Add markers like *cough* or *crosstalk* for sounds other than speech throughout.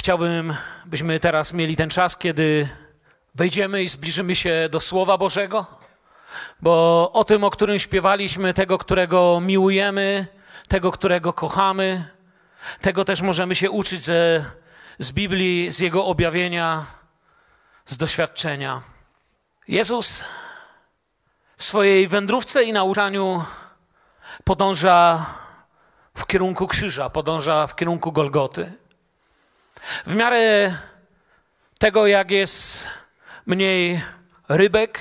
Chciałbym, byśmy teraz mieli ten czas, kiedy wejdziemy i zbliżymy się do Słowa Bożego, bo o tym, o którym śpiewaliśmy, tego, którego miłujemy, tego, którego kochamy, tego też możemy się uczyć ze, z Biblii, z Jego objawienia, z doświadczenia. Jezus w swojej wędrówce i nauczaniu podąża w kierunku krzyża, podąża w kierunku Golgoty. W miarę tego, jak jest mniej rybek,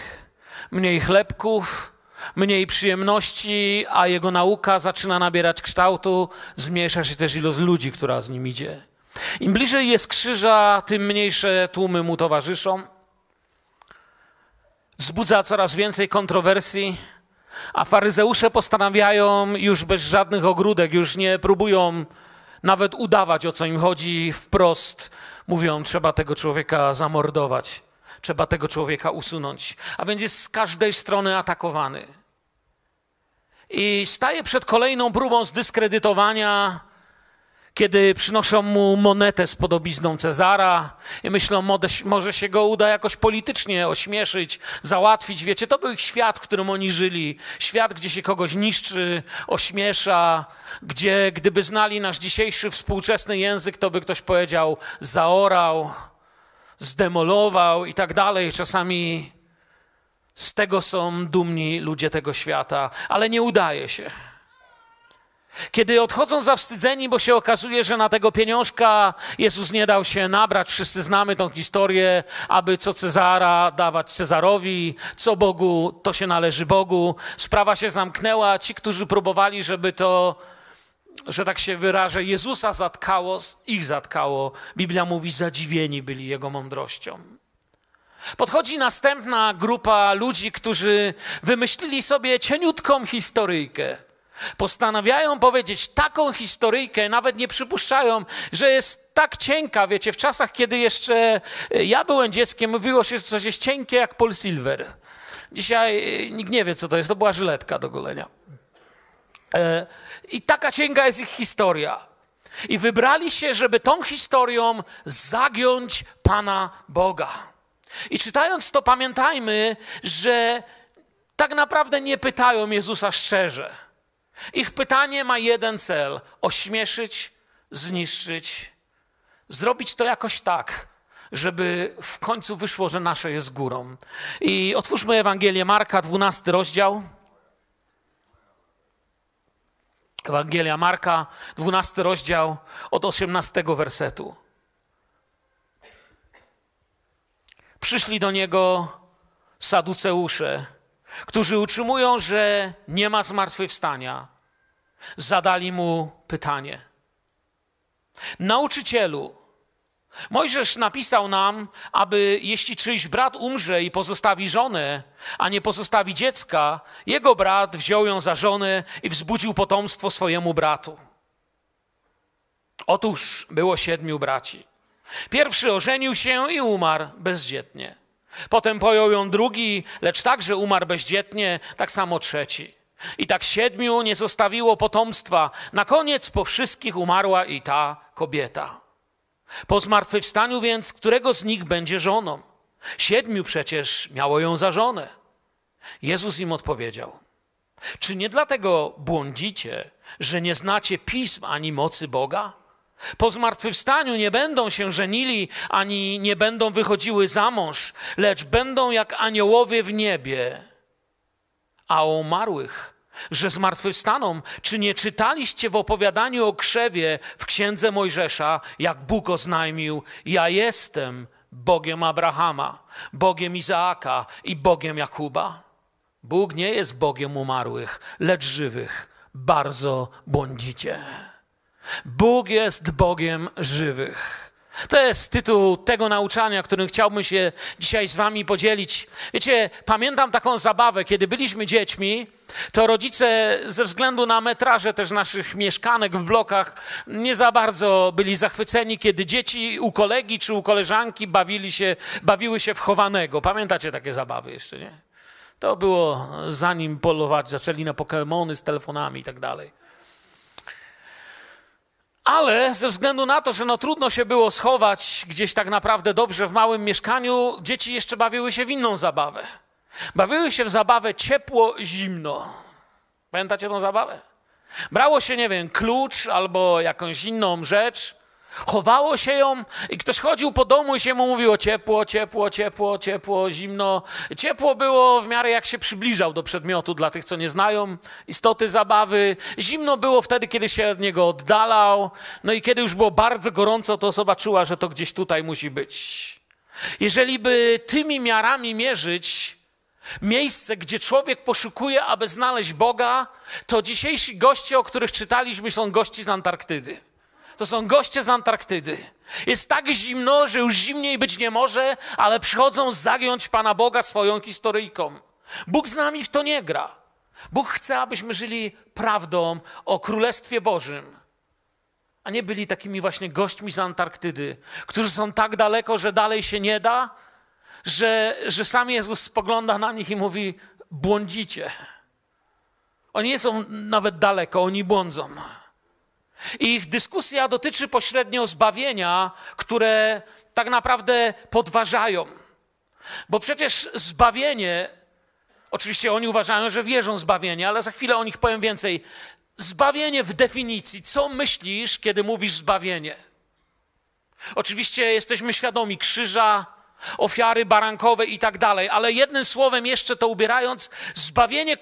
mniej chlebków, mniej przyjemności, a jego nauka zaczyna nabierać kształtu, zmniejsza się też ilość ludzi, która z nim idzie. Im bliżej jest krzyża, tym mniejsze tłumy mu towarzyszą. Wzbudza coraz więcej kontrowersji, a faryzeusze postanawiają już bez żadnych ogródek, już nie próbują nawet udawać, o co im chodzi wprost. Mówią, trzeba tego człowieka zamordować, trzeba tego człowieka usunąć. A jest z każdej strony atakowany. I staje przed kolejną próbą zdyskredytowania, kiedy przynoszą mu monetę z podobizną Cezara i myślą, może się go uda jakoś politycznie ośmieszyć, załatwić. Wiecie, to był ich świat, w którym oni żyli. Świat, gdzie się kogoś niszczy, ośmiesza, gdzie gdyby znali nasz dzisiejszy współczesny język, to by ktoś powiedział zaorał, zdemolował i tak dalej. Czasami z tego są dumni ludzie tego świata, ale nie udaje się. Kiedy odchodzą zawstydzeni, bo się okazuje, że na tego pieniążka Jezus nie dał się nabrać, wszyscy znamy tą historię, aby co Cezara dawać Cezarowi, co Bogu, to się należy Bogu. Sprawa się zamknęła. Ci, którzy próbowali, żeby to, że tak się wyrażę, Jezusa zatkało, ich zatkało. Biblia mówi, zadziwieni byli Jego mądrością. Podchodzi następna grupa ludzi, którzy wymyślili sobie cieniutką historyjkę Postanawiają powiedzieć taką historyjkę, nawet nie przypuszczają, że jest tak cienka. Wiecie, w czasach, kiedy jeszcze e, ja byłem dzieckiem, mówiło się, że coś jest cienkie jak Paul Silver. Dzisiaj e, nikt nie wie, co to jest. To była żyletka do golenia. E, I taka cienka jest ich historia. I wybrali się, żeby tą historią zagiąć Pana Boga. I czytając to, pamiętajmy, że tak naprawdę nie pytają Jezusa szczerze ich pytanie ma jeden cel: ośmieszyć, zniszczyć, zrobić to jakoś tak, żeby w końcu wyszło, że nasze jest górą. I otwórzmy Ewangelię Marka, 12 rozdział. Ewangelia Marka, 12 rozdział, od 18 wersetu. Przyszli do niego saduceusze którzy utrzymują, że nie ma zmartwychwstania, zadali mu pytanie. Nauczycielu, Mojżesz napisał nam, aby jeśli czyjś brat umrze i pozostawi żonę, a nie pozostawi dziecka, jego brat wziął ją za żonę i wzbudził potomstwo swojemu bratu. Otóż było siedmiu braci. Pierwszy ożenił się i umarł bezdzietnie. Potem pojął ją drugi, lecz także umarł bezdzietnie, tak samo trzeci. I tak siedmiu nie zostawiło potomstwa. Na koniec po wszystkich umarła i ta kobieta. Po zmartwychwstaniu więc, którego z nich będzie żoną? Siedmiu przecież miało ją za żonę. Jezus im odpowiedział: Czy nie dlatego błądzicie, że nie znacie pism ani mocy Boga? Po zmartwychwstaniu nie będą się żenili, ani nie będą wychodziły za mąż, lecz będą jak aniołowie w niebie. A o umarłych, że zmartwychwstaną, czy nie czytaliście w opowiadaniu o krzewie w księdze Mojżesza, jak Bóg oznajmił: Ja jestem Bogiem Abrahama, Bogiem Izaaka i Bogiem Jakuba? Bóg nie jest Bogiem umarłych, lecz żywych. Bardzo błądzicie. Bóg jest Bogiem żywych. To jest tytuł tego nauczania, którym chciałbym się dzisiaj z Wami podzielić. Wiecie, pamiętam taką zabawę, kiedy byliśmy dziećmi, to rodzice ze względu na metraże też naszych mieszkanek w blokach nie za bardzo byli zachwyceni, kiedy dzieci u kolegi czy u koleżanki bawili się, bawiły się w chowanego. Pamiętacie takie zabawy jeszcze, nie? To było zanim polować zaczęli na Pokémony z telefonami i tak dalej. Ale ze względu na to, że no trudno się było schować gdzieś tak naprawdę dobrze w małym mieszkaniu, dzieci jeszcze bawiły się w inną zabawę. Bawiły się w zabawę ciepło-zimno. Pamiętacie tą zabawę? Brało się, nie wiem, klucz albo jakąś inną rzecz, chowało się ją i ktoś chodził po domu i się mu mówiło ciepło, ciepło, ciepło, ciepło, zimno. Ciepło było w miarę jak się przybliżał do przedmiotu dla tych, co nie znają istoty zabawy. Zimno było wtedy, kiedy się od niego oddalał. No i kiedy już było bardzo gorąco, to osoba czuła, że to gdzieś tutaj musi być. Jeżeli by tymi miarami mierzyć, miejsce, gdzie człowiek poszukuje, aby znaleźć Boga, to dzisiejsi goście, o których czytaliśmy, są gości z Antarktydy. To są goście z Antarktydy. Jest tak zimno, że już zimniej być nie może, ale przychodzą zagiąć Pana Boga swoją historyjką. Bóg z nami w to nie gra. Bóg chce, abyśmy żyli prawdą o Królestwie Bożym, a nie byli takimi właśnie gośćmi z Antarktydy, którzy są tak daleko, że dalej się nie da, że, że sam Jezus spogląda na nich i mówi: błądzicie. Oni nie są nawet daleko, oni błądzą. Ich dyskusja dotyczy pośrednio zbawienia, które tak naprawdę podważają. Bo przecież zbawienie, oczywiście oni uważają, że wierzą w zbawienie, ale za chwilę o nich powiem więcej. Zbawienie w definicji. Co myślisz, kiedy mówisz zbawienie? Oczywiście jesteśmy świadomi krzyża, ofiary barankowe i tak dalej, ale jednym słowem jeszcze to ubierając, zbawienie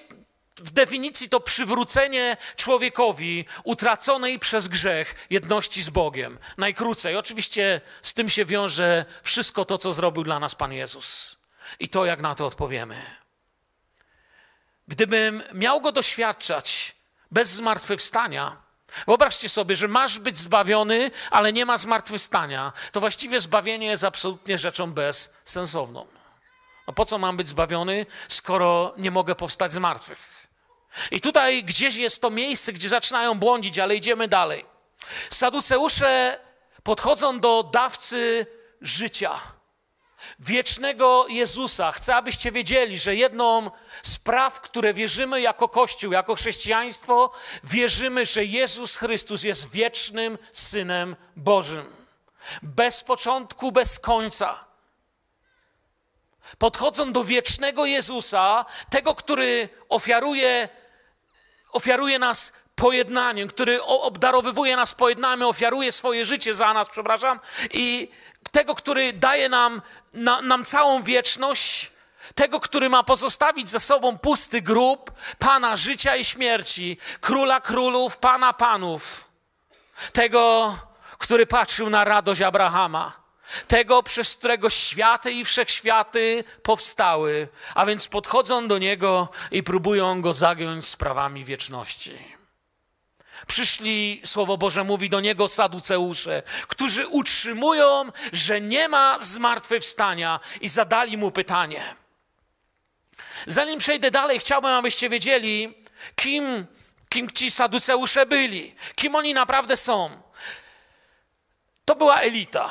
w definicji to przywrócenie człowiekowi utraconej przez grzech jedności z Bogiem. Najkrócej. Oczywiście z tym się wiąże wszystko to, co zrobił dla nas Pan Jezus. I to, jak na to odpowiemy. Gdybym miał go doświadczać bez zmartwychwstania, Wyobraźcie sobie, że masz być zbawiony, ale nie ma zmartwychwstania. To właściwie zbawienie jest absolutnie rzeczą bezsensowną. No po co mam być zbawiony, skoro nie mogę powstać z martwych? I tutaj gdzieś jest to miejsce, gdzie zaczynają błądzić, ale idziemy dalej. Saduceusze podchodzą do dawcy życia wiecznego Jezusa. Chcę, abyście wiedzieli, że jedną z praw, które wierzymy jako Kościół, jako chrześcijaństwo, wierzymy, że Jezus Chrystus jest wiecznym Synem Bożym. Bez początku, bez końca. Podchodzą do wiecznego Jezusa, tego, który ofiaruje, ofiaruje nas pojednaniem, który obdarowywuje nas pojednaniem, ofiaruje swoje życie za nas, przepraszam, i tego, który daje nam, na, nam całą wieczność, tego, który ma pozostawić za sobą pusty grób, Pana życia i śmierci, Króla Królów, Pana Panów, tego, który patrzył na radość Abrahama, tego, przez którego światy i wszechświaty powstały, a więc podchodzą do Niego i próbują Go zagiąć sprawami wieczności przyszli, Słowo Boże mówi do niego saduceusze, którzy utrzymują, że nie ma zmartwychwstania i zadali mu pytanie. Zanim przejdę dalej, chciałbym, abyście wiedzieli, kim, kim ci saduceusze byli, kim oni naprawdę są. To była elita.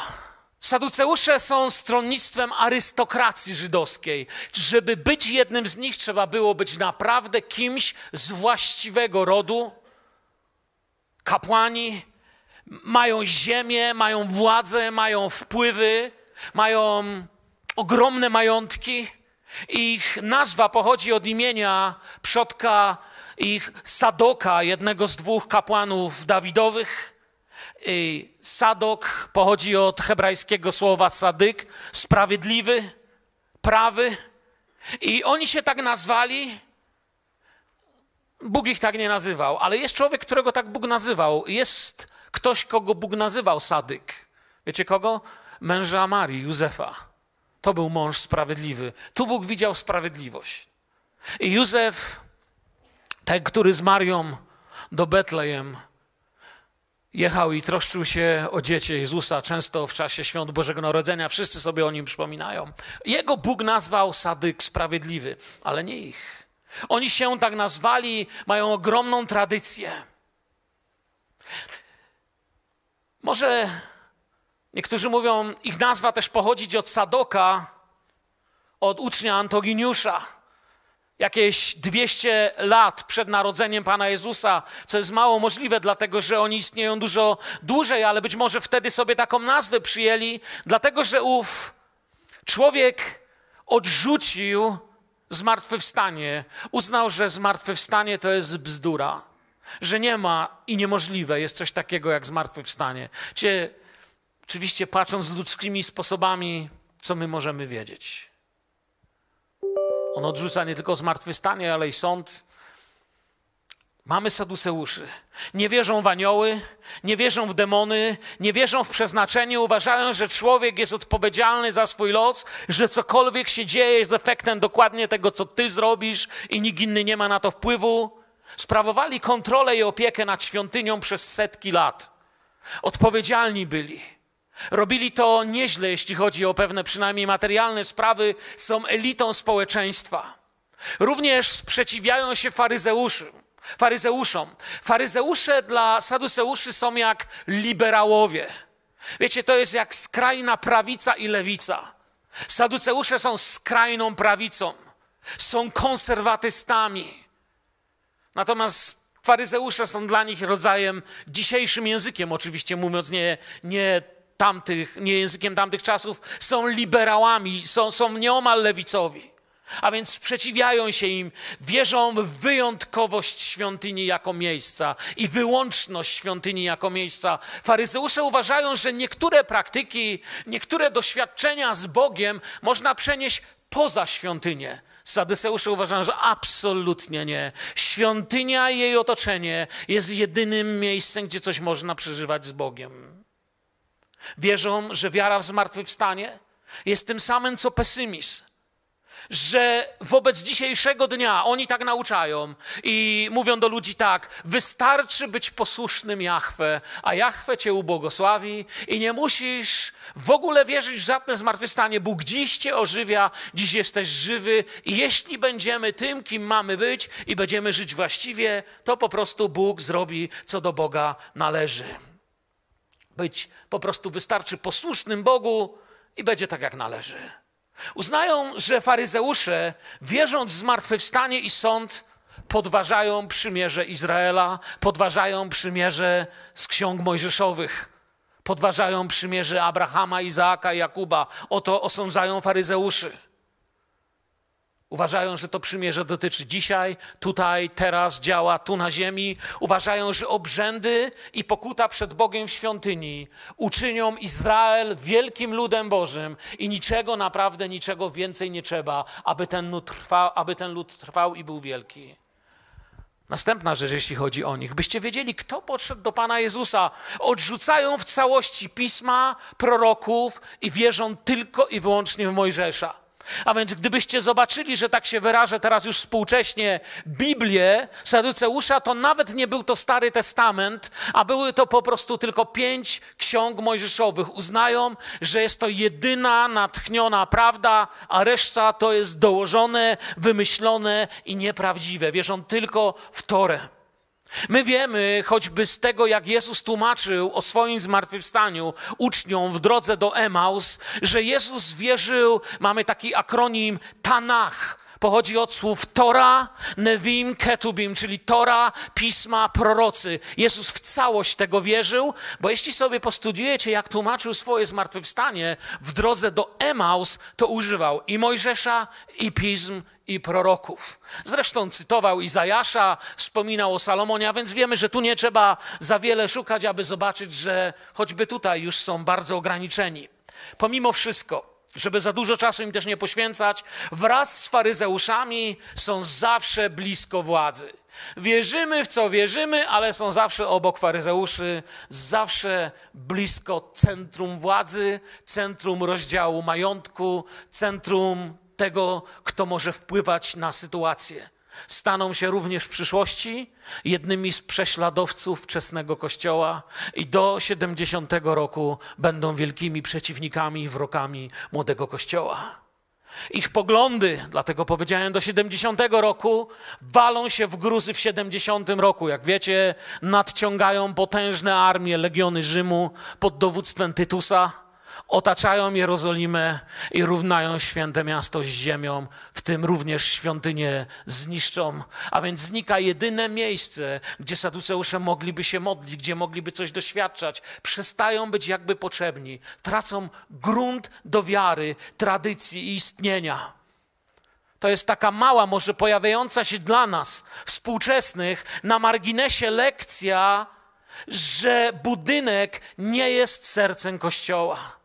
Saduceusze są stronnictwem arystokracji żydowskiej. Żeby być jednym z nich, trzeba było być naprawdę kimś z właściwego rodu, Kapłani mają ziemię, mają władzę, mają wpływy, mają ogromne majątki. Ich nazwa pochodzi od imienia przodka ich Sadoka, jednego z dwóch kapłanów Dawidowych. I Sadok pochodzi od hebrajskiego słowa sadyk, sprawiedliwy, prawy. I oni się tak nazwali, Bóg ich tak nie nazywał, ale jest człowiek, którego tak Bóg nazywał. Jest ktoś, kogo Bóg nazywał Sadyk. Wiecie kogo? Męża Marii, Józefa. To był mąż sprawiedliwy. Tu Bóg widział sprawiedliwość. I Józef, ten, który z Marią do Betlejem jechał i troszczył się o dziecię Jezusa, często w czasie świąt Bożego Narodzenia, wszyscy sobie o nim przypominają. Jego Bóg nazwał Sadyk sprawiedliwy, ale nie ich. Oni się tak nazwali, mają ogromną tradycję. Może niektórzy mówią, ich nazwa też pochodzić od Sadoka, od ucznia Antoginiusza. Jakieś 200 lat przed narodzeniem Pana Jezusa, co jest mało możliwe, dlatego że oni istnieją dużo dłużej, ale być może wtedy sobie taką nazwę przyjęli, dlatego że ów człowiek odrzucił zmartwychwstanie, uznał, że zmartwychwstanie to jest bzdura, że nie ma i niemożliwe jest coś takiego jak zmartwychwstanie. Cie, oczywiście patrząc ludzkimi sposobami, co my możemy wiedzieć. On odrzuca nie tylko zmartwychwstanie, ale i sąd. Mamy saduceuszy. Nie wierzą w anioły, nie wierzą w demony, nie wierzą w przeznaczenie, uważają, że człowiek jest odpowiedzialny za swój los, że cokolwiek się dzieje jest efektem dokładnie tego, co ty zrobisz i nikt inny nie ma na to wpływu. Sprawowali kontrolę i opiekę nad świątynią przez setki lat. Odpowiedzialni byli. Robili to nieźle, jeśli chodzi o pewne przynajmniej materialne sprawy, są elitą społeczeństwa. Również sprzeciwiają się faryzeuszom. Faryzeuszom. Faryzeusze dla saduceuszy są jak liberałowie. Wiecie, to jest jak skrajna prawica i lewica. Saduceusze są skrajną prawicą, są konserwatystami. Natomiast faryzeusze są dla nich rodzajem dzisiejszym językiem, oczywiście mówiąc nie, nie tamtych, nie językiem tamtych czasów, są liberałami, są, są nieomal lewicowi. A więc sprzeciwiają się im, wierzą w wyjątkowość świątyni jako miejsca i wyłączność świątyni jako miejsca. Faryzeusze uważają, że niektóre praktyki, niektóre doświadczenia z Bogiem można przenieść poza świątynię. Sadyseusze uważają, że absolutnie nie. Świątynia i jej otoczenie jest jedynym miejscem, gdzie coś można przeżywać z Bogiem. Wierzą, że wiara w zmartwychwstanie jest tym samym co pesymizm. Że wobec dzisiejszego dnia oni tak nauczają i mówią do ludzi tak: wystarczy być posłusznym Jahwe, a Jahwe cię ubłogosławi i nie musisz w ogóle wierzyć w żadne zmartwychwstanie. Bóg dziś cię ożywia, dziś jesteś żywy i jeśli będziemy tym, kim mamy być i będziemy żyć właściwie, to po prostu Bóg zrobi, co do Boga należy być po prostu wystarczy posłusznym Bogu i będzie tak, jak należy. Uznają, że faryzeusze, wierząc w zmartwychwstanie i sąd, podważają przymierze Izraela, podważają przymierze z ksiąg mojżeszowych, podważają przymierze Abrahama, Izaaka Jakuba. Oto osądzają faryzeuszy. Uważają, że to przymierze dotyczy dzisiaj, tutaj, teraz, działa tu na ziemi. Uważają, że obrzędy i pokuta przed Bogiem w świątyni uczynią Izrael wielkim ludem Bożym i niczego, naprawdę niczego więcej nie trzeba, aby ten lud trwał, aby ten lud trwał i był wielki. Następna rzecz, jeśli chodzi o nich, byście wiedzieli, kto podszedł do Pana Jezusa. Odrzucają w całości pisma, proroków i wierzą tylko i wyłącznie w Mojżesza. A więc gdybyście zobaczyli, że tak się wyrażę teraz już współcześnie, Biblię Saduceusza, to nawet nie był to Stary Testament, a były to po prostu tylko pięć ksiąg mojżeszowych. Uznają, że jest to jedyna natchniona prawda, a reszta to jest dołożone, wymyślone i nieprawdziwe. Wierzą tylko w Torę. My wiemy, choćby z tego, jak Jezus tłumaczył o swoim zmartwychwstaniu uczniom w drodze do Emaus, że Jezus wierzył, mamy taki akronim Tanach. Pochodzi od słów Tora, Nevim, Ketubim, czyli Tora, pisma, prorocy. Jezus w całość tego wierzył, bo jeśli sobie postudiujecie, jak tłumaczył swoje zmartwychwstanie w drodze do Emaus, to używał i Mojżesza, i pism, i proroków. Zresztą cytował Izajasza, wspominał o Salomonie, a więc wiemy, że tu nie trzeba za wiele szukać, aby zobaczyć, że choćby tutaj już są bardzo ograniczeni. Pomimo wszystko, żeby za dużo czasu im też nie poświęcać, wraz z faryzeuszami są zawsze blisko władzy. Wierzymy w co wierzymy, ale są zawsze obok faryzeuszy, zawsze blisko centrum władzy, centrum rozdziału majątku, centrum tego, kto może wpływać na sytuację. Staną się również w przyszłości jednymi z prześladowców wczesnego Kościoła i do 70 roku będą wielkimi przeciwnikami i wrokami młodego Kościoła. Ich poglądy, dlatego powiedziałem do 70 roku, walą się w gruzy w 70 roku. Jak wiecie, nadciągają potężne armie, legiony Rzymu pod dowództwem Tytusa otaczają Jerozolimę i równają święte miasto z ziemią, w tym również świątynię zniszczą. A więc znika jedyne miejsce, gdzie saduceusze mogliby się modlić, gdzie mogliby coś doświadczać. Przestają być jakby potrzebni, tracą grunt do wiary, tradycji i istnienia. To jest taka mała, może pojawiająca się dla nas, współczesnych, na marginesie lekcja, że budynek nie jest sercem kościoła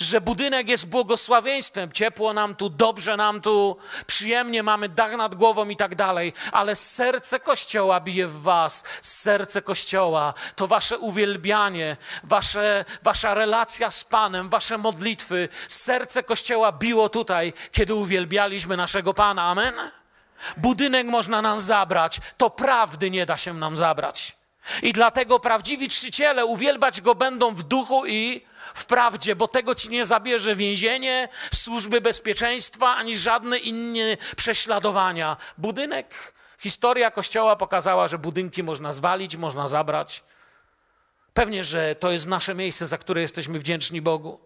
że budynek jest błogosławieństwem, ciepło nam tu, dobrze nam tu, przyjemnie mamy dach nad głową i tak dalej, ale serce Kościoła bije w was, serce Kościoła to wasze uwielbianie, wasze, wasza relacja z Panem, wasze modlitwy. Serce Kościoła biło tutaj, kiedy uwielbialiśmy naszego Pana. Amen? Budynek można nam zabrać, to prawdy nie da się nam zabrać. I dlatego prawdziwi czciciele uwielbać Go będą w duchu i w prawdzie, bo tego ci nie zabierze więzienie, służby bezpieczeństwa, ani żadne inne prześladowania. Budynek, historia Kościoła pokazała, że budynki można zwalić, można zabrać. Pewnie, że to jest nasze miejsce, za które jesteśmy wdzięczni Bogu.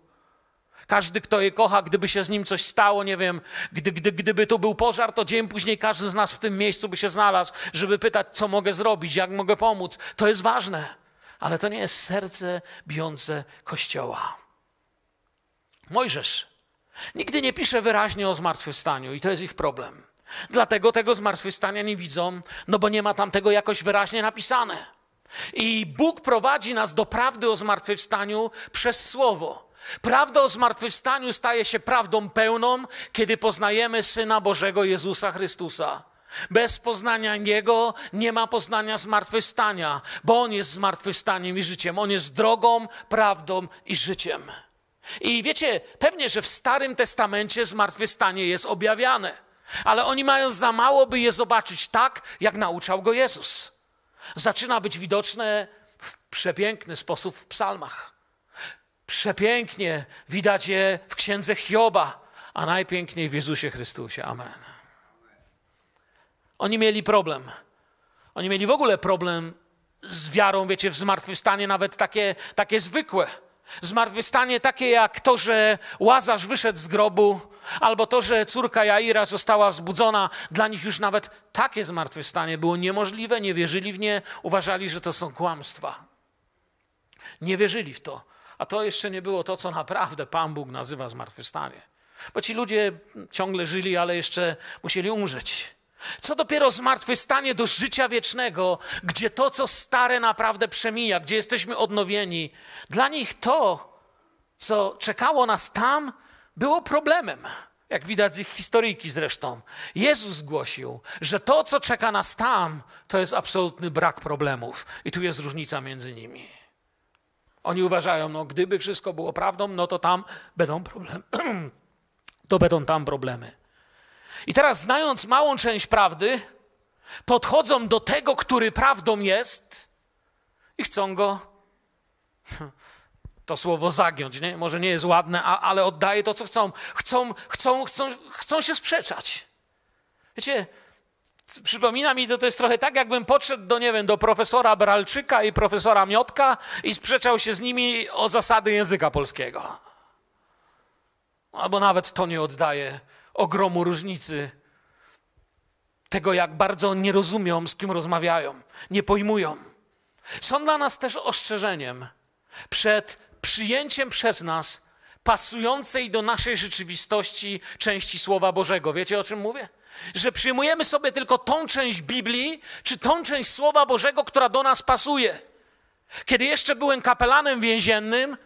Każdy, kto je kocha, gdyby się z nim coś stało, nie wiem, gdy, gdy, gdyby tu był pożar, to dzień później każdy z nas w tym miejscu by się znalazł, żeby pytać, co mogę zrobić, jak mogę pomóc. To jest ważne ale to nie jest serce bijące Kościoła. Mojżesz nigdy nie pisze wyraźnie o zmartwychwstaniu i to jest ich problem. Dlatego tego zmartwychwstania nie widzą, no bo nie ma tam tego jakoś wyraźnie napisane. I Bóg prowadzi nas do prawdy o zmartwychwstaniu przez Słowo. Prawda o zmartwychwstaniu staje się prawdą pełną, kiedy poznajemy Syna Bożego Jezusa Chrystusa. Bez poznania Niego nie ma poznania zmartwychwstania, bo On jest zmartwychwstaniem i życiem. On jest drogą, prawdą i życiem. I wiecie, pewnie, że w Starym Testamencie zmartwychwstanie jest objawiane, ale oni mają za mało, by je zobaczyć tak, jak nauczał go Jezus. Zaczyna być widoczne w przepiękny sposób w psalmach. Przepięknie widać je w księdze Hioba, a najpiękniej w Jezusie Chrystusie. Amen. Oni mieli problem. Oni mieli w ogóle problem z wiarą, wiecie, w zmartwychwstanie, nawet takie, takie zwykłe. Zmartwychwstanie takie jak to, że Łazarz wyszedł z grobu, albo to, że córka Jaira została wzbudzona. Dla nich już nawet takie zmartwychwstanie było niemożliwe, nie wierzyli w nie, uważali, że to są kłamstwa. Nie wierzyli w to. A to jeszcze nie było to, co naprawdę Pan Bóg nazywa zmartwychwstanie. Bo ci ludzie ciągle żyli, ale jeszcze musieli umrzeć. Co dopiero zmartwychwstanie do życia wiecznego, gdzie to, co stare, naprawdę przemija, gdzie jesteśmy odnowieni. Dla nich to, co czekało nas tam, było problemem. Jak widać z ich historyjki zresztą. Jezus głosił, że to, co czeka nas tam, to jest absolutny brak problemów. I tu jest różnica między nimi. Oni uważają, no gdyby wszystko było prawdą, no to tam będą problemy. *clears throat* to będą tam problemy. I teraz, znając małą część prawdy, podchodzą do tego, który prawdą jest i chcą go, *laughs* to słowo zagiąć, nie? może nie jest ładne, a, ale oddaje to, co chcą. Chcą, chcą, chcą, chcą się sprzeczać. Wiecie, przypomina mi to, to jest trochę tak, jakbym podszedł do, nie wiem, do profesora Bralczyka i profesora Miotka i sprzeczał się z nimi o zasady języka polskiego. Albo nawet to nie oddaje ogromu różnicy tego, jak bardzo nie rozumią, z kim rozmawiają, nie pojmują. Są dla nas też ostrzeżeniem przed przyjęciem przez nas pasującej do naszej rzeczywistości części Słowa Bożego. Wiecie o czym mówię? Że przyjmujemy sobie tylko tą część Biblii, czy tą część Słowa Bożego, która do nas pasuje. Kiedy jeszcze byłem kapelanem więziennym,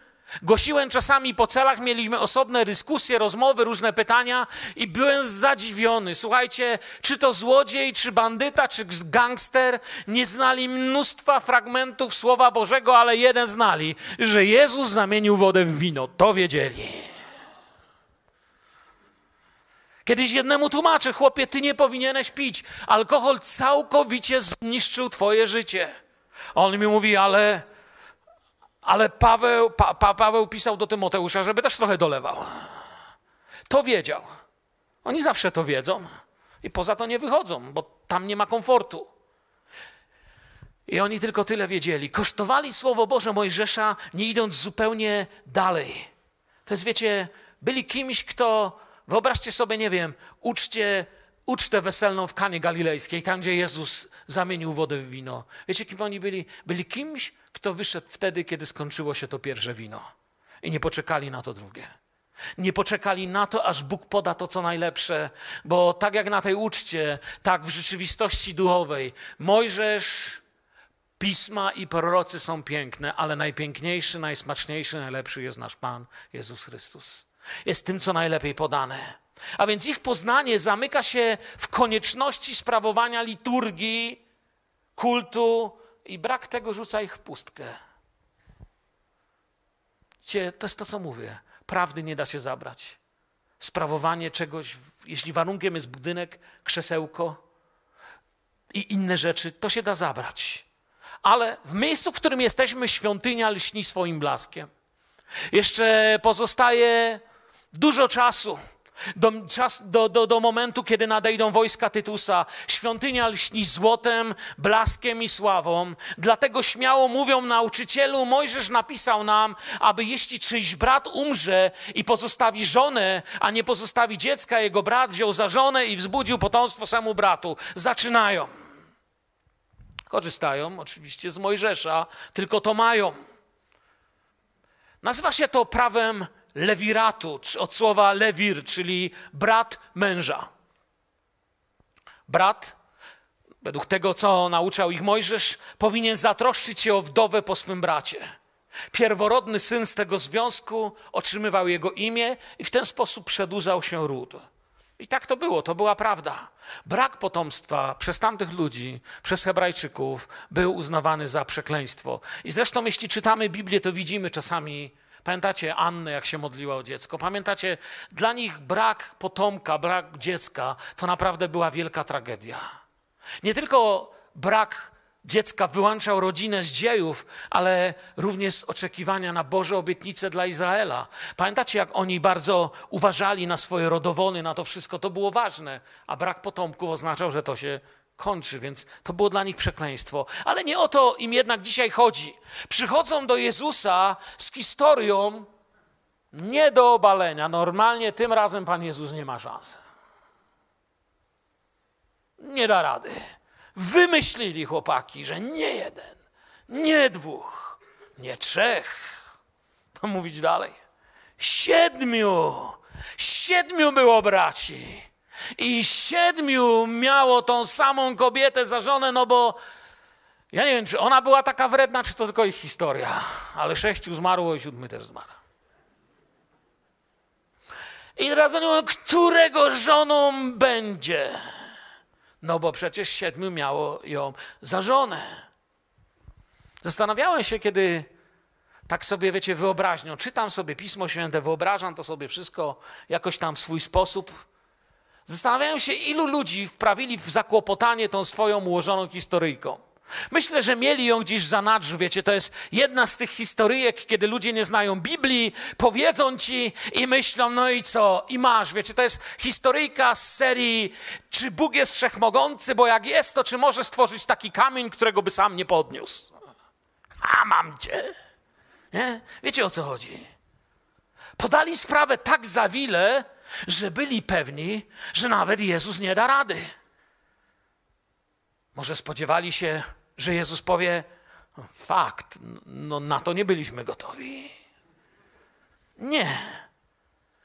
Głosiłem czasami po celach, mieliśmy osobne dyskusje, rozmowy, różne pytania i byłem zadziwiony. Słuchajcie, czy to złodziej, czy bandyta, czy gangster, nie znali mnóstwa fragmentów Słowa Bożego, ale jeden znali, że Jezus zamienił wodę w wino. To wiedzieli. Kiedyś jednemu tłumaczę, chłopie, ty nie powinieneś pić. Alkohol całkowicie zniszczył twoje życie. On mi mówi, ale ale Paweł, pa, pa, Paweł pisał do Tymoteusza, żeby też trochę dolewał. To wiedział. Oni zawsze to wiedzą i poza to nie wychodzą, bo tam nie ma komfortu. I oni tylko tyle wiedzieli. Kosztowali Słowo Boże Mojżesza, nie idąc zupełnie dalej. To jest, wiecie, byli kimś, kto, wyobraźcie sobie, nie wiem, uczcie, ucztę weselną w Kanie Galilejskiej, tam gdzie Jezus zamienił wodę w wino. Wiecie, kim oni byli? Byli kimś, kto wyszedł wtedy, kiedy skończyło się to pierwsze wino. I nie poczekali na to drugie. Nie poczekali na to, aż Bóg poda to, co najlepsze, bo tak jak na tej uczcie, tak w rzeczywistości duchowej, Mojżesz, pisma i prorocy są piękne, ale najpiękniejszy, najsmaczniejszy, najlepszy jest nasz Pan Jezus Chrystus. Jest tym, co najlepiej podane. A więc ich poznanie zamyka się w konieczności sprawowania liturgii, kultu i brak tego rzuca ich w pustkę. To jest to, co mówię prawdy nie da się zabrać. Sprawowanie czegoś, jeśli warunkiem jest budynek, krzesełko i inne rzeczy, to się da zabrać. Ale w miejscu, w którym jesteśmy, świątynia lśni swoim blaskiem. Jeszcze pozostaje dużo czasu do, czas, do, do, do momentu, kiedy nadejdą wojska Tytusa. Świątynia lśni złotem, blaskiem i sławą. Dlatego śmiało mówią nauczycielu, Mojżesz napisał nam, aby jeśli czyjś brat umrze i pozostawi żonę, a nie pozostawi dziecka, jego brat wziął za żonę i wzbudził potomstwo samemu bratu. Zaczynają. Korzystają oczywiście z Mojżesza, tylko to mają. Nazywa się to prawem lewiratu, od słowa lewir, czyli brat męża. Brat, według tego, co nauczał ich Mojżesz, powinien zatroszczyć się o wdowę po swym bracie. Pierworodny syn z tego związku otrzymywał jego imię i w ten sposób przedłużał się ród. I tak to było, to była prawda. Brak potomstwa przez tamtych ludzi, przez Hebrajczyków, był uznawany za przekleństwo. I zresztą, jeśli czytamy Biblię, to widzimy czasami Pamiętacie Annę, jak się modliła o dziecko? Pamiętacie, dla nich brak potomka, brak dziecka to naprawdę była wielka tragedia. Nie tylko brak dziecka wyłączał rodzinę z dziejów, ale również z oczekiwania na Boże obietnice dla Izraela. Pamiętacie, jak oni bardzo uważali na swoje rodowony, na to wszystko, to było ważne, a brak potomków oznaczał, że to się kończy, więc to było dla nich przekleństwo. Ale nie o to im jednak dzisiaj chodzi. Przychodzą do Jezusa z historią nie do obalenia. Normalnie tym razem Pan Jezus nie ma szans. Nie da rady. Wymyślili chłopaki, że nie jeden, nie dwóch, nie trzech. To mówić dalej. Siedmiu. Siedmiu było braci. I siedmiu miało tą samą kobietę za żonę, no bo ja nie wiem, czy ona była taka wredna, czy to tylko ich historia, ale sześciu zmarło i siódmy też zmarł. I teraz oni mówią, którego żoną będzie? No bo przecież siedmiu miało ją za żonę. Zastanawiałem się, kiedy tak sobie, wiecie, wyobraźnią, czytam sobie Pismo Święte, wyobrażam to sobie wszystko jakoś tam w swój sposób. Zastanawiają się, ilu ludzi wprawili w zakłopotanie tą swoją ułożoną historyjką. Myślę, że mieli ją gdzieś w zanadrzu, wiecie, to jest jedna z tych historyjek, kiedy ludzie nie znają Biblii, powiedzą ci i myślą, no i co, i masz, wiecie, to jest historyjka z serii, czy Bóg jest wszechmogący, bo jak jest, to czy może stworzyć taki kamień, którego by sam nie podniósł? A mam cię. Nie? Wiecie o co chodzi? Podali sprawę tak zawile, że byli pewni, że nawet Jezus nie da rady. Może spodziewali się, że Jezus powie: Fakt, no na to nie byliśmy gotowi. Nie.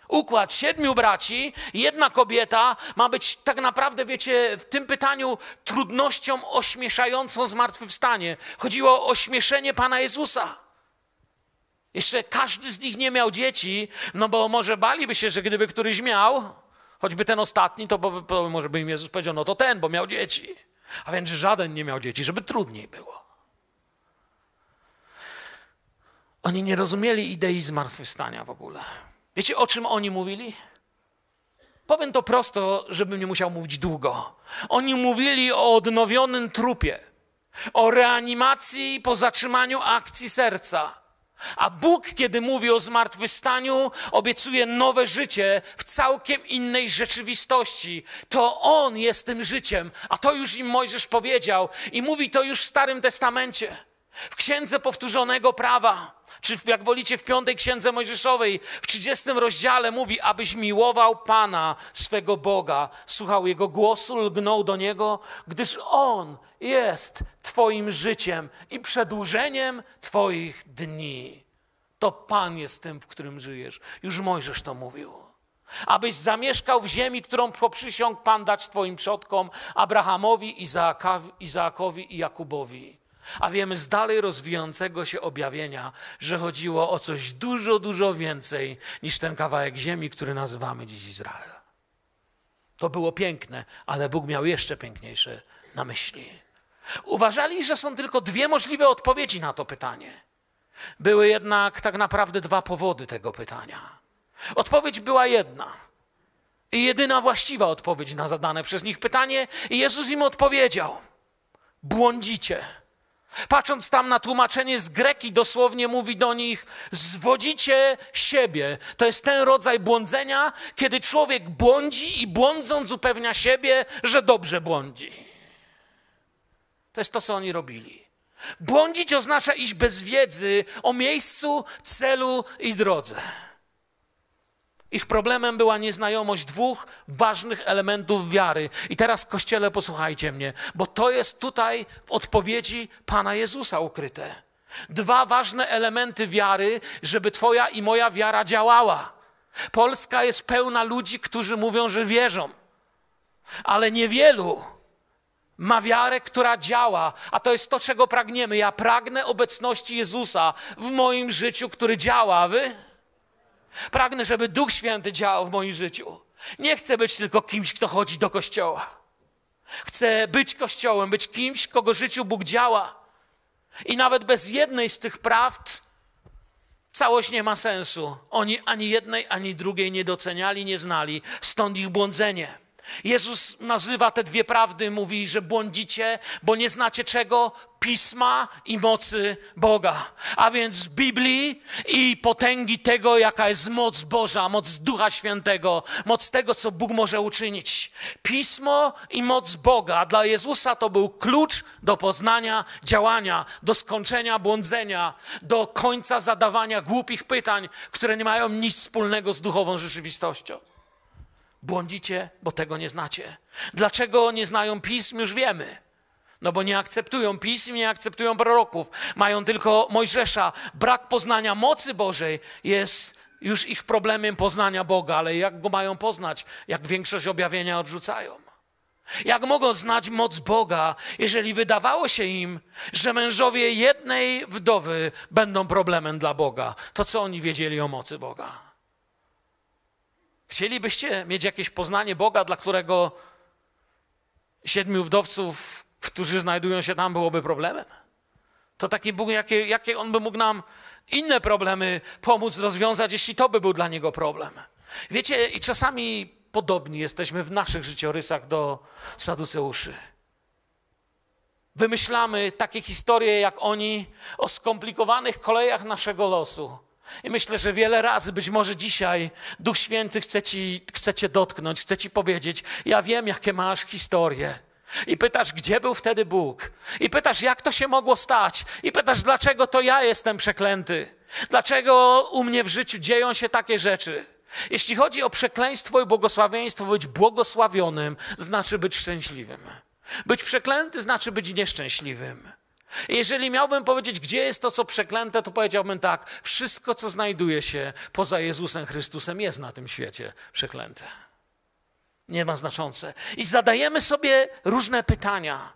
Układ siedmiu braci, jedna kobieta ma być tak naprawdę, wiecie, w tym pytaniu trudnością ośmieszającą zmartwychwstanie. Chodziło o ośmieszenie Pana Jezusa. Jeszcze każdy z nich nie miał dzieci, no bo może baliby się, że gdyby któryś miał, choćby ten ostatni, to, bo, może by im Jezus powiedział, no to ten, bo miał dzieci. A więc żaden nie miał dzieci, żeby trudniej było. Oni nie rozumieli idei zmartwychwstania w ogóle. Wiecie, o czym oni mówili? Powiem to prosto, żebym nie musiał mówić długo. Oni mówili o odnowionym trupie, o reanimacji po zatrzymaniu akcji serca a Bóg, kiedy mówi o zmartwychwstaniu, obiecuje nowe życie w całkiem innej rzeczywistości. To On jest tym życiem, a to już im Mojżesz powiedział i mówi to już w Starym Testamencie. W Księdze Powtórzonego Prawa czy jak wolicie w piątej księdze Mojżeszowej, w 30 rozdziale mówi, abyś miłował Pana, swego Boga, słuchał Jego głosu, lgnął do Niego, gdyż On jest Twoim życiem i przedłużeniem Twoich dni. To Pan jest tym, w którym żyjesz. Już Mojżesz to mówił. Abyś zamieszkał w ziemi, którą poprzysiągł Pan dać Twoim przodkom, Abrahamowi, Izaakowi, i Jakubowi. A wiemy z dalej rozwijającego się objawienia, że chodziło o coś dużo, dużo więcej niż ten kawałek ziemi, który nazywamy dziś Izrael. To było piękne, ale Bóg miał jeszcze piękniejsze na myśli. Uważali, że są tylko dwie możliwe odpowiedzi na to pytanie. Były jednak tak naprawdę dwa powody tego pytania. Odpowiedź była jedna. I jedyna właściwa odpowiedź na zadane przez nich pytanie, i Jezus im odpowiedział: Błądzicie. Patrząc tam na tłumaczenie z greki, dosłownie mówi do nich: zwodzicie siebie. To jest ten rodzaj błądzenia, kiedy człowiek błądzi i błądząc upewnia siebie, że dobrze błądzi. To jest to, co oni robili. Błądzić oznacza iść bez wiedzy o miejscu, celu i drodze. Ich problemem była nieznajomość dwóch ważnych elementów wiary. I teraz, kościele, posłuchajcie mnie, bo to jest tutaj w odpowiedzi Pana Jezusa ukryte. Dwa ważne elementy wiary, żeby Twoja i moja wiara działała. Polska jest pełna ludzi, którzy mówią, że wierzą, ale niewielu ma wiarę, która działa, a to jest to, czego pragniemy. Ja pragnę obecności Jezusa w moim życiu, który działa. Wy? Pragnę, żeby Duch Święty działał w moim życiu. Nie chcę być tylko kimś, kto chodzi do kościoła. Chcę być kościołem, być kimś, kogo życiu Bóg działa. I nawet bez jednej z tych prawd całość nie ma sensu. Oni ani jednej, ani drugiej nie doceniali, nie znali, stąd ich błądzenie. Jezus nazywa te dwie prawdy, mówi, że błądzicie, bo nie znacie czego? Pisma i mocy Boga. A więc Biblii i potęgi tego, jaka jest moc Boża, moc Ducha Świętego, moc tego, co Bóg może uczynić. Pismo i moc Boga dla Jezusa to był klucz do poznania działania, do skończenia błądzenia, do końca zadawania głupich pytań, które nie mają nic wspólnego z duchową rzeczywistością. Błądzicie, bo tego nie znacie. Dlaczego nie znają pism, już wiemy. No bo nie akceptują pism, nie akceptują proroków. Mają tylko Mojżesza. Brak poznania mocy Bożej jest już ich problemem poznania Boga, ale jak go mają poznać, jak większość objawienia odrzucają? Jak mogą znać moc Boga, jeżeli wydawało się im, że mężowie jednej wdowy będą problemem dla Boga? To co oni wiedzieli o mocy Boga? Chcielibyście mieć jakieś poznanie Boga, dla którego siedmiu wdowców, którzy znajdują się tam, byłoby problemem? To taki Bóg, jakie, jakie On by mógł nam inne problemy pomóc rozwiązać, jeśli to by był dla Niego problem. Wiecie, i czasami podobni jesteśmy w naszych życiorysach do Saduceuszy. Wymyślamy takie historie jak oni o skomplikowanych kolejach naszego losu i myślę, że wiele razy, być może dzisiaj, Duch Święty chce, ci, chce cię dotknąć, chce ci powiedzieć: Ja wiem, jakie masz historie. I pytasz, gdzie był wtedy Bóg? I pytasz, jak to się mogło stać? I pytasz, dlaczego to ja jestem przeklęty? Dlaczego u mnie w życiu dzieją się takie rzeczy? Jeśli chodzi o przekleństwo i błogosławieństwo, być błogosławionym znaczy być szczęśliwym. Być przeklęty znaczy być nieszczęśliwym. Jeżeli miałbym powiedzieć, gdzie jest to, co przeklęte, to powiedziałbym tak: wszystko, co znajduje się poza Jezusem Chrystusem, jest na tym świecie przeklęte. Nie ma znaczące. I zadajemy sobie różne pytania,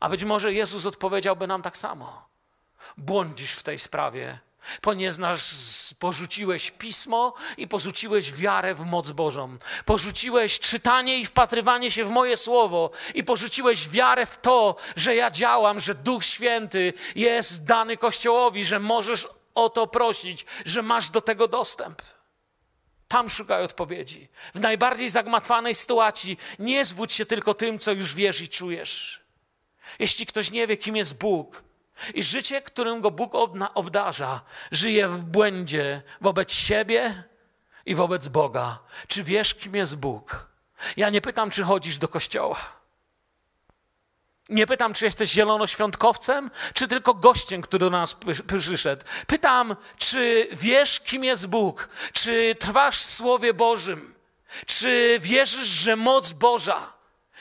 a być może Jezus odpowiedziałby nam tak samo. Błądzisz w tej sprawie, ponieważ porzuciłeś pismo i porzuciłeś wiarę w moc Bożą. Porzuciłeś czytanie i wpatrywanie się w moje słowo i porzuciłeś wiarę w to, że ja działam, że Duch Święty jest dany Kościołowi, że możesz o to prosić, że masz do tego dostęp. Tam szukaj odpowiedzi. W najbardziej zagmatwanej sytuacji nie zwódź się tylko tym, co już wiesz i czujesz. Jeśli ktoś nie wie, kim jest Bóg, i życie, którym go Bóg obdarza, żyje w błędzie wobec siebie i wobec Boga. Czy wiesz, kim jest Bóg? Ja nie pytam, czy chodzisz do kościoła. Nie pytam, czy jesteś zielonoświątkowcem, czy tylko gościem, który do nas przyszedł. Pytam, czy wiesz, kim jest Bóg? Czy trwasz w Słowie Bożym? Czy wierzysz, że moc Boża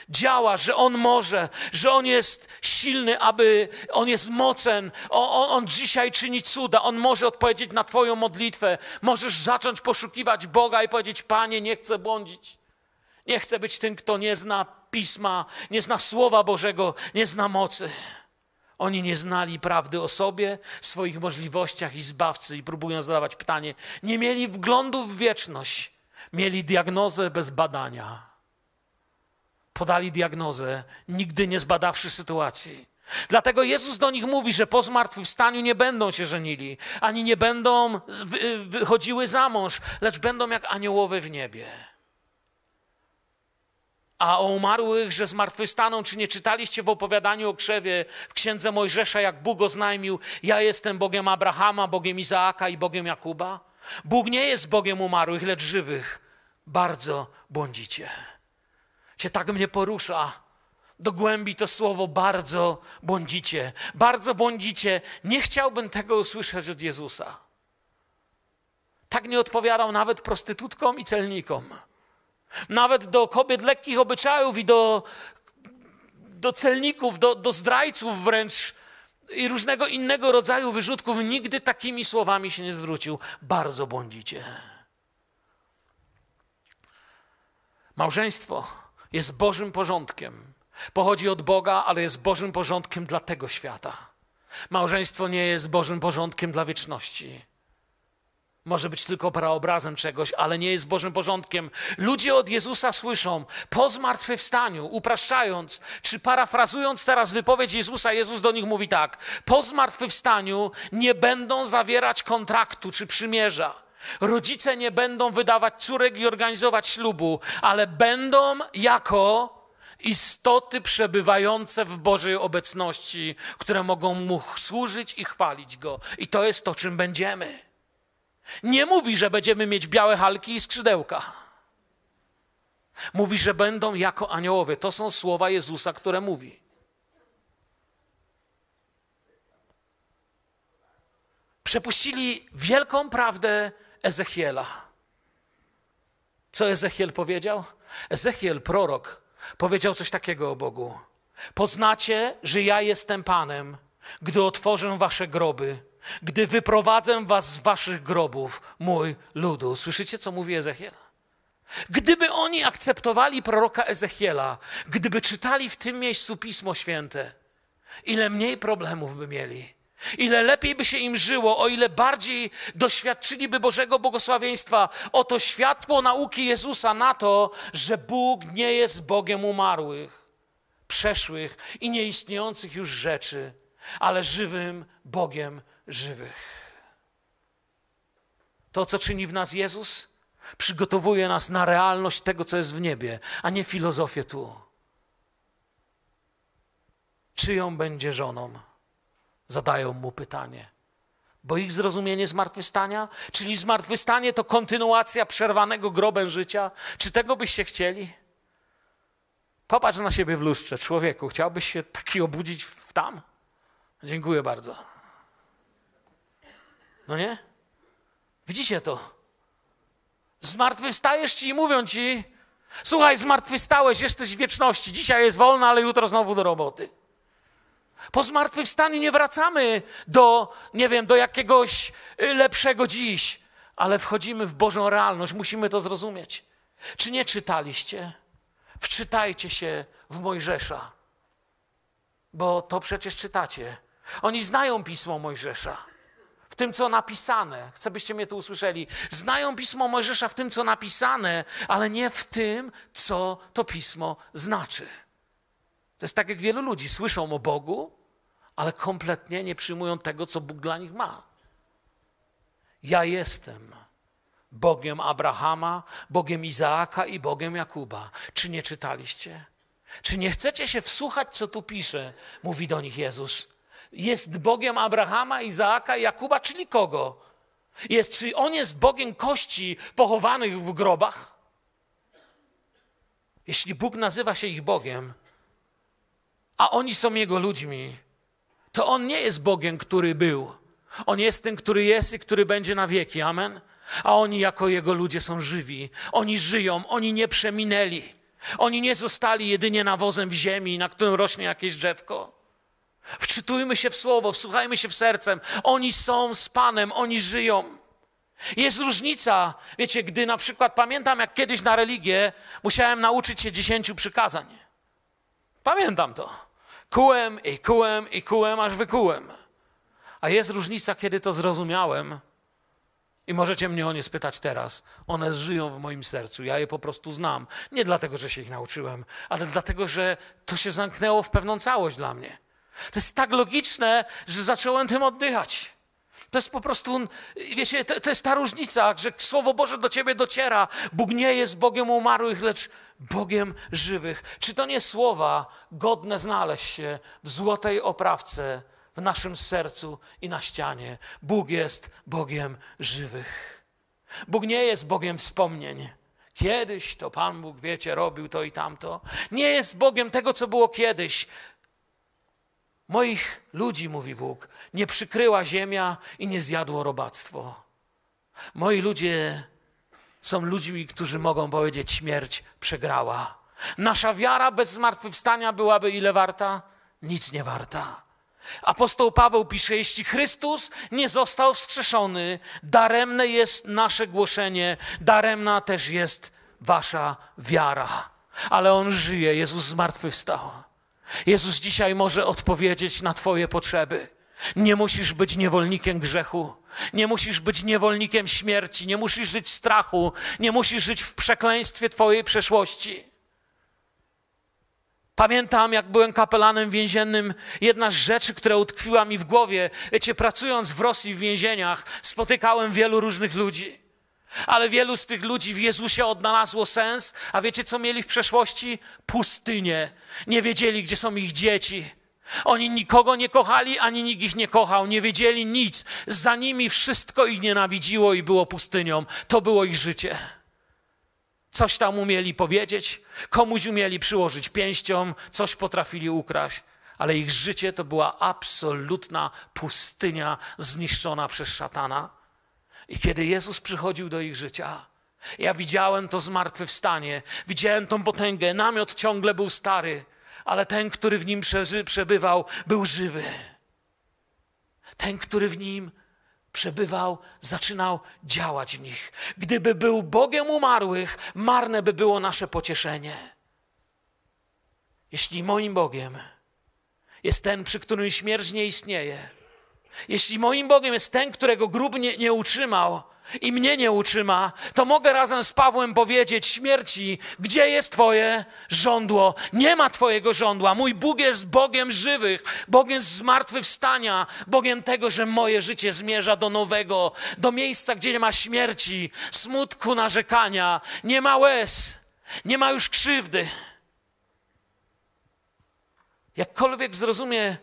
działa, że On może, że On jest silny, aby On jest mocen, on, on, dzisiaj czyni cuda, On może odpowiedzieć na Twoją modlitwę. Możesz zacząć poszukiwać Boga i powiedzieć: Panie, nie chcę błądzić. Nie chcę być tym, kto nie zna pisma, nie zna Słowa Bożego, nie zna mocy. Oni nie znali prawdy o sobie, swoich możliwościach i zbawcy i próbują zadawać pytanie. Nie mieli wglądu w wieczność, mieli diagnozę bez badania. Podali diagnozę, nigdy nie zbadawszy sytuacji. Dlatego Jezus do nich mówi, że po zmartwychwstaniu nie będą się żenili, ani nie będą wychodziły za mąż, lecz będą jak aniołowie w niebie a o umarłych, że zmartwychwstaną, czy nie czytaliście w opowiadaniu o krzewie w księdze Mojżesza, jak Bóg oznajmił, ja jestem Bogiem Abrahama, Bogiem Izaaka i Bogiem Jakuba? Bóg nie jest Bogiem umarłych, lecz żywych. Bardzo błądzicie. Cię tak mnie porusza. Do głębi to słowo bardzo błądzicie. Bardzo błądzicie. Nie chciałbym tego usłyszeć od Jezusa. Tak nie odpowiadał nawet prostytutkom i celnikom. Nawet do kobiet lekkich obyczajów i do, do celników, do, do zdrajców wręcz i różnego innego rodzaju wyrzutków nigdy takimi słowami się nie zwrócił. Bardzo błądzicie. Małżeństwo jest Bożym porządkiem. Pochodzi od Boga, ale jest Bożym porządkiem dla tego świata. Małżeństwo nie jest Bożym porządkiem dla wieczności. Może być tylko praobrazem czegoś, ale nie jest Bożym porządkiem. Ludzie od Jezusa słyszą po zmartwychwstaniu, upraszczając, czy parafrazując teraz wypowiedź Jezusa, Jezus do nich mówi tak: Po zmartwychwstaniu nie będą zawierać kontraktu czy przymierza. Rodzice nie będą wydawać córek i organizować ślubu, ale będą jako istoty przebywające w Bożej obecności, które mogą mu służyć i chwalić go. I to jest to, czym będziemy. Nie mówi, że będziemy mieć białe halki i skrzydełka. Mówi, że będą jako aniołowie. To są słowa Jezusa, które mówi. Przepuścili wielką prawdę Ezechiela. Co Ezechiel powiedział? Ezechiel, prorok, powiedział coś takiego o Bogu. Poznacie, że ja jestem Panem, gdy otworzę wasze groby gdy wyprowadzę was z waszych grobów, mój ludu. Słyszycie, co mówi Ezechiel? Gdyby oni akceptowali proroka Ezechiela, gdyby czytali w tym miejscu Pismo Święte, ile mniej problemów by mieli, ile lepiej by się im żyło, o ile bardziej doświadczyliby Bożego błogosławieństwa. Oto światło nauki Jezusa na to, że Bóg nie jest Bogiem umarłych, przeszłych i nieistniejących już rzeczy, ale żywym Bogiem żywych. To, co czyni w nas Jezus, przygotowuje nas na realność tego, co jest w niebie, a nie filozofię tu. Czyją będzie żoną? Zadają mu pytanie. Bo ich zrozumienie zmartwychwstania, czyli zmartwychwstanie to kontynuacja przerwanego grobem życia, czy tego byście chcieli? Popatrz na siebie w lustrze, człowieku. Chciałbyś się taki obudzić w tam? Dziękuję bardzo. No nie? Widzicie to? Zmartwychwstajesz ci i mówią ci, słuchaj, zmartwychwstałeś, jesteś w wieczności, dzisiaj jest wolna, ale jutro znowu do roboty. Po zmartwychwstaniu nie wracamy do, nie wiem, do jakiegoś y, lepszego dziś, ale wchodzimy w Bożą realność, musimy to zrozumieć. Czy nie czytaliście? Wczytajcie się w Mojżesza, bo to przecież czytacie. Oni znają pismo Mojżesza w tym, co napisane. Chcę, byście mnie tu usłyszeli. Znają pismo Mojżesza w tym, co napisane, ale nie w tym, co to pismo znaczy. To jest tak, jak wielu ludzi słyszą o Bogu, ale kompletnie nie przyjmują tego, co Bóg dla nich ma. Ja jestem Bogiem Abrahama, Bogiem Izaaka i Bogiem Jakuba. Czy nie czytaliście? Czy nie chcecie się wsłuchać, co tu pisze? Mówi do nich Jezus jest Bogiem Abrahama, Izaaka i Jakuba, czyli kogo? Jest, czy on jest Bogiem kości pochowanych w grobach? Jeśli Bóg nazywa się ich Bogiem, a oni są Jego ludźmi, to On nie jest Bogiem, który był. On jest tym, który jest i który będzie na wieki. Amen. A oni jako Jego ludzie są żywi. Oni żyją, oni nie przeminęli. Oni nie zostali jedynie nawozem w ziemi, na którym rośnie jakieś drzewko. Wczytujmy się w słowo, wsłuchajmy się w sercem. Oni są z Panem, oni żyją. Jest różnica, wiecie, gdy na przykład pamiętam, jak kiedyś na religię musiałem nauczyć się dziesięciu przykazań. Pamiętam to. Kułem i kułem i kułem, aż wykułem. A jest różnica, kiedy to zrozumiałem. I możecie mnie o nie spytać teraz. One żyją w moim sercu. Ja je po prostu znam. Nie dlatego, że się ich nauczyłem, ale dlatego, że to się zamknęło w pewną całość dla mnie. To jest tak logiczne, że zacząłem tym oddychać. To jest po prostu, wiecie, to, to, jest ta różnica, że Słowo Boże do ciebie dociera. Bóg nie jest Bogiem umarłych, lecz Bogiem żywych. Czy to nie słowa godne znaleźć się w złotej oprawce w naszym sercu i na ścianie? Bóg jest Bogiem żywych. Bóg nie jest Bogiem wspomnień. Kiedyś to Pan Bóg, wiecie, robił to i tamto. Nie jest Bogiem tego, co było kiedyś. Moich ludzi, mówi Bóg, nie przykryła ziemia i nie zjadło robactwo. Moi ludzie są ludźmi, którzy mogą powiedzieć: śmierć przegrała. Nasza wiara bez zmartwychwstania byłaby ile warta? Nic nie warta. Apostoł Paweł pisze: Jeśli Chrystus nie został wskrzeszony, daremne jest nasze głoszenie, daremna też jest wasza wiara. Ale on żyje, Jezus zmartwychwstał. Jezus dzisiaj może odpowiedzieć na Twoje potrzeby. Nie musisz być niewolnikiem grzechu, nie musisz być niewolnikiem śmierci, nie musisz żyć w strachu, nie musisz żyć w przekleństwie Twojej przeszłości. Pamiętam, jak byłem kapelanem więziennym, jedna z rzeczy, która utkwiła mi w głowie, wiecie, pracując w Rosji w więzieniach, spotykałem wielu różnych ludzi. Ale wielu z tych ludzi w Jezusie odnalazło sens, a wiecie co mieli w przeszłości? Pustynię. Nie wiedzieli, gdzie są ich dzieci. Oni nikogo nie kochali, ani nikt ich nie kochał, nie wiedzieli nic. Za nimi wszystko ich nienawidziło i było pustynią. To było ich życie. Coś tam umieli powiedzieć, komuś umieli przyłożyć pięścią, coś potrafili ukraść, ale ich życie to była absolutna pustynia zniszczona przez szatana. I kiedy Jezus przychodził do ich życia, ja widziałem to zmartwychwstanie, widziałem tą potęgę. Namiot ciągle był stary, ale ten, który w nim przebywał, był żywy. Ten, który w nim przebywał, zaczynał działać w nich. Gdyby był Bogiem umarłych, marne by było nasze pocieszenie. Jeśli moim Bogiem jest ten, przy którym śmierć nie istnieje, jeśli moim Bogiem jest ten, którego grób nie, nie utrzymał i mnie nie utrzyma, to mogę razem z Pawłem powiedzieć śmierci, gdzie jest Twoje żądło? Nie ma Twojego żądła. Mój Bóg jest Bogiem żywych, Bogiem zmartwychwstania, Bogiem tego, że moje życie zmierza do nowego, do miejsca, gdzie nie ma śmierci, smutku, narzekania, nie ma łez, nie ma już krzywdy. Jakkolwiek zrozumie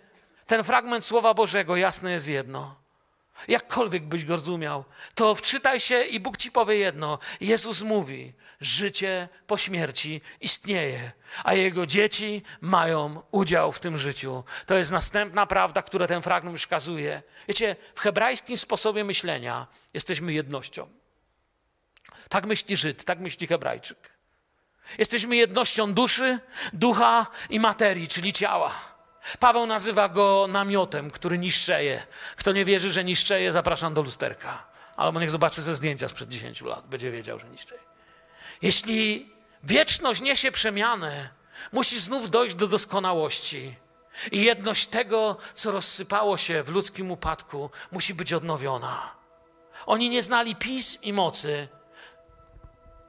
ten fragment Słowa Bożego, jasne jest jedno. Jakkolwiek byś go rozumiał, to wczytaj się i Bóg ci powie jedno. Jezus mówi: życie po śmierci istnieje, a jego dzieci mają udział w tym życiu. To jest następna prawda, która ten fragment przekazuje. Wiecie, w hebrajskim sposobie myślenia jesteśmy jednością. Tak myśli Żyd, tak myśli Hebrajczyk. Jesteśmy jednością duszy, ducha i materii, czyli ciała. Paweł nazywa go namiotem, który niszczeje. Kto nie wierzy, że niszczeje, zapraszam do lusterka. Albo niech zobaczy ze zdjęcia sprzed 10 lat, będzie wiedział, że niszczeje. Jeśli wieczność niesie przemianę, musi znów dojść do doskonałości. I jedność tego, co rozsypało się w ludzkim upadku, musi być odnowiona. Oni nie znali pism i mocy.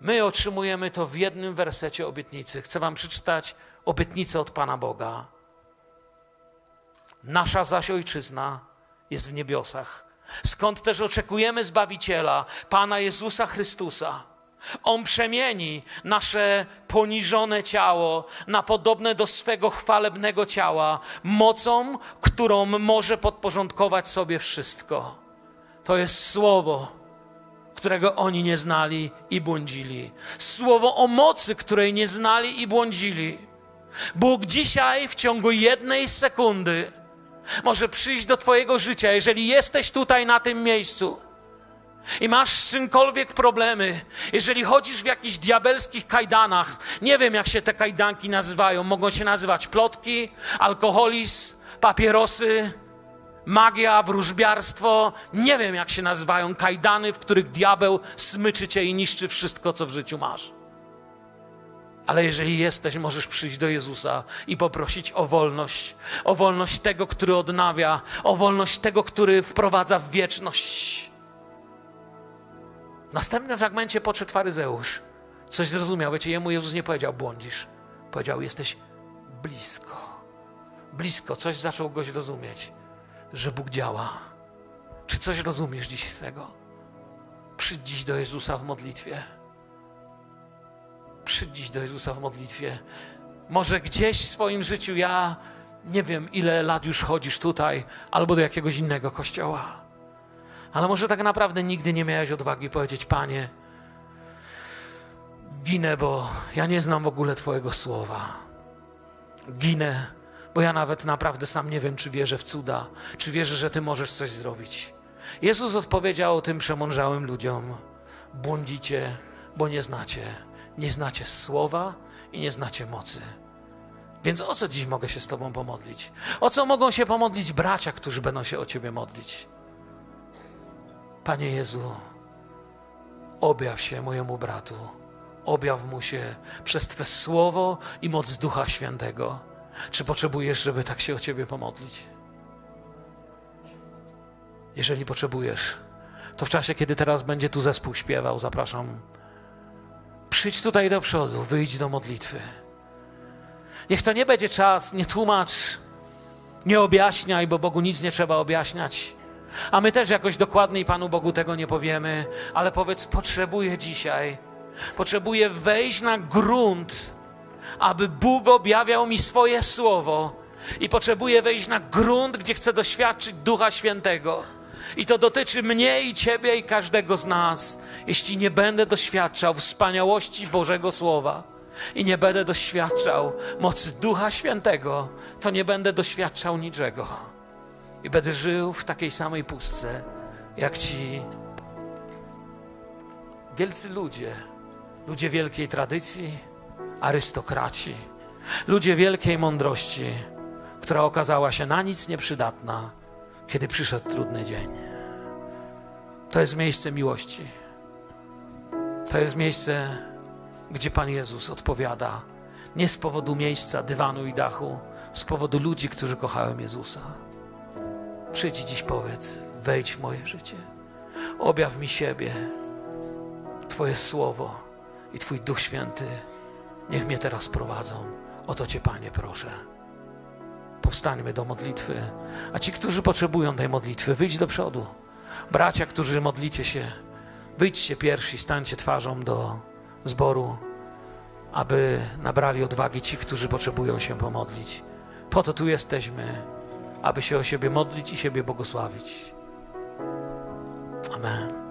My otrzymujemy to w jednym wersecie obietnicy. Chcę Wam przeczytać obietnicę od Pana Boga. Nasza zaś ojczyzna jest w niebiosach, skąd też oczekujemy Zbawiciela, Pana Jezusa Chrystusa. On przemieni nasze poniżone ciało na podobne do swego chwalebnego ciała, mocą, którą może podporządkować sobie wszystko. To jest słowo, którego oni nie znali i błądzili. Słowo o mocy, której nie znali i błądzili. Bóg dzisiaj w ciągu jednej sekundy może przyjść do Twojego życia, jeżeli jesteś tutaj na tym miejscu i masz z czymkolwiek problemy, jeżeli chodzisz w jakichś diabelskich kajdanach, nie wiem jak się te kajdanki nazywają, mogą się nazywać plotki, alkoholizm, papierosy, magia, wróżbiarstwo, nie wiem jak się nazywają kajdany, w których diabeł smyczy cię i niszczy wszystko, co w życiu masz. Ale jeżeli jesteś, możesz przyjść do Jezusa i poprosić o wolność. O wolność tego, który odnawia, o wolność tego, który wprowadza w wieczność. W następnym fragmencie podszedł faryzeusz. Coś zrozumiał. Wiecie, jemu Jezus nie powiedział, błądzisz. Powiedział, jesteś blisko. Blisko. Coś zaczął goś rozumieć, że Bóg działa. Czy coś rozumiesz dziś z tego? Przyjdź dziś do Jezusa w modlitwie. Przyjdź dziś do Jezusa w modlitwie. Może gdzieś w swoim życiu ja nie wiem, ile lat już chodzisz tutaj, albo do jakiegoś innego kościoła. Ale może tak naprawdę nigdy nie miałeś odwagi powiedzieć, Panie, ginę, bo ja nie znam w ogóle Twojego słowa. Ginę, bo ja nawet naprawdę sam nie wiem, czy wierzę w cuda, czy wierzę, że Ty możesz coś zrobić. Jezus odpowiedział tym przemądrzałym ludziom: Błądzicie, bo nie znacie nie znacie słowa i nie znacie mocy. Więc o co dziś mogę się z Tobą pomodlić? O co mogą się pomodlić bracia, którzy będą się o Ciebie modlić? Panie Jezu, objaw się mojemu bratu, objaw mu się przez Twe słowo i moc Ducha Świętego. Czy potrzebujesz, żeby tak się o Ciebie pomodlić? Jeżeli potrzebujesz, to w czasie, kiedy teraz będzie tu zespół śpiewał, zapraszam Przyjdź tutaj do przodu, wyjdź do modlitwy. Niech to nie będzie czas, nie tłumacz, nie objaśniaj, bo Bogu nic nie trzeba objaśniać. A my też jakoś dokładniej Panu Bogu tego nie powiemy, ale powiedz, potrzebuję dzisiaj, potrzebuję wejść na grunt, aby Bóg objawiał mi swoje słowo i potrzebuję wejść na grunt, gdzie chcę doświadczyć Ducha Świętego. I to dotyczy mnie i Ciebie i każdego z nas. Jeśli nie będę doświadczał wspaniałości Bożego Słowa i nie będę doświadczał mocy Ducha Świętego, to nie będę doświadczał niczego. I będę żył w takiej samej pustce, jak ci wielcy ludzie, ludzie wielkiej tradycji, arystokraci, ludzie wielkiej mądrości, która okazała się na nic nieprzydatna kiedy przyszedł trudny dzień. To jest miejsce miłości. To jest miejsce, gdzie Pan Jezus odpowiada nie z powodu miejsca, dywanu i dachu, z powodu ludzi, którzy kochają Jezusa. Przyjdź dziś powiedz, wejdź w moje życie. Objaw mi siebie, Twoje słowo i Twój Duch Święty. Niech mnie teraz prowadzą. O to Cię, Panie, proszę powstańmy do modlitwy. A ci, którzy potrzebują tej modlitwy, wyjdź do przodu. Bracia, którzy modlicie się, wyjdźcie pierwsi, stańcie twarzą do zboru, aby nabrali odwagi ci, którzy potrzebują się pomodlić. Po to tu jesteśmy, aby się o siebie modlić i siebie błogosławić. Amen.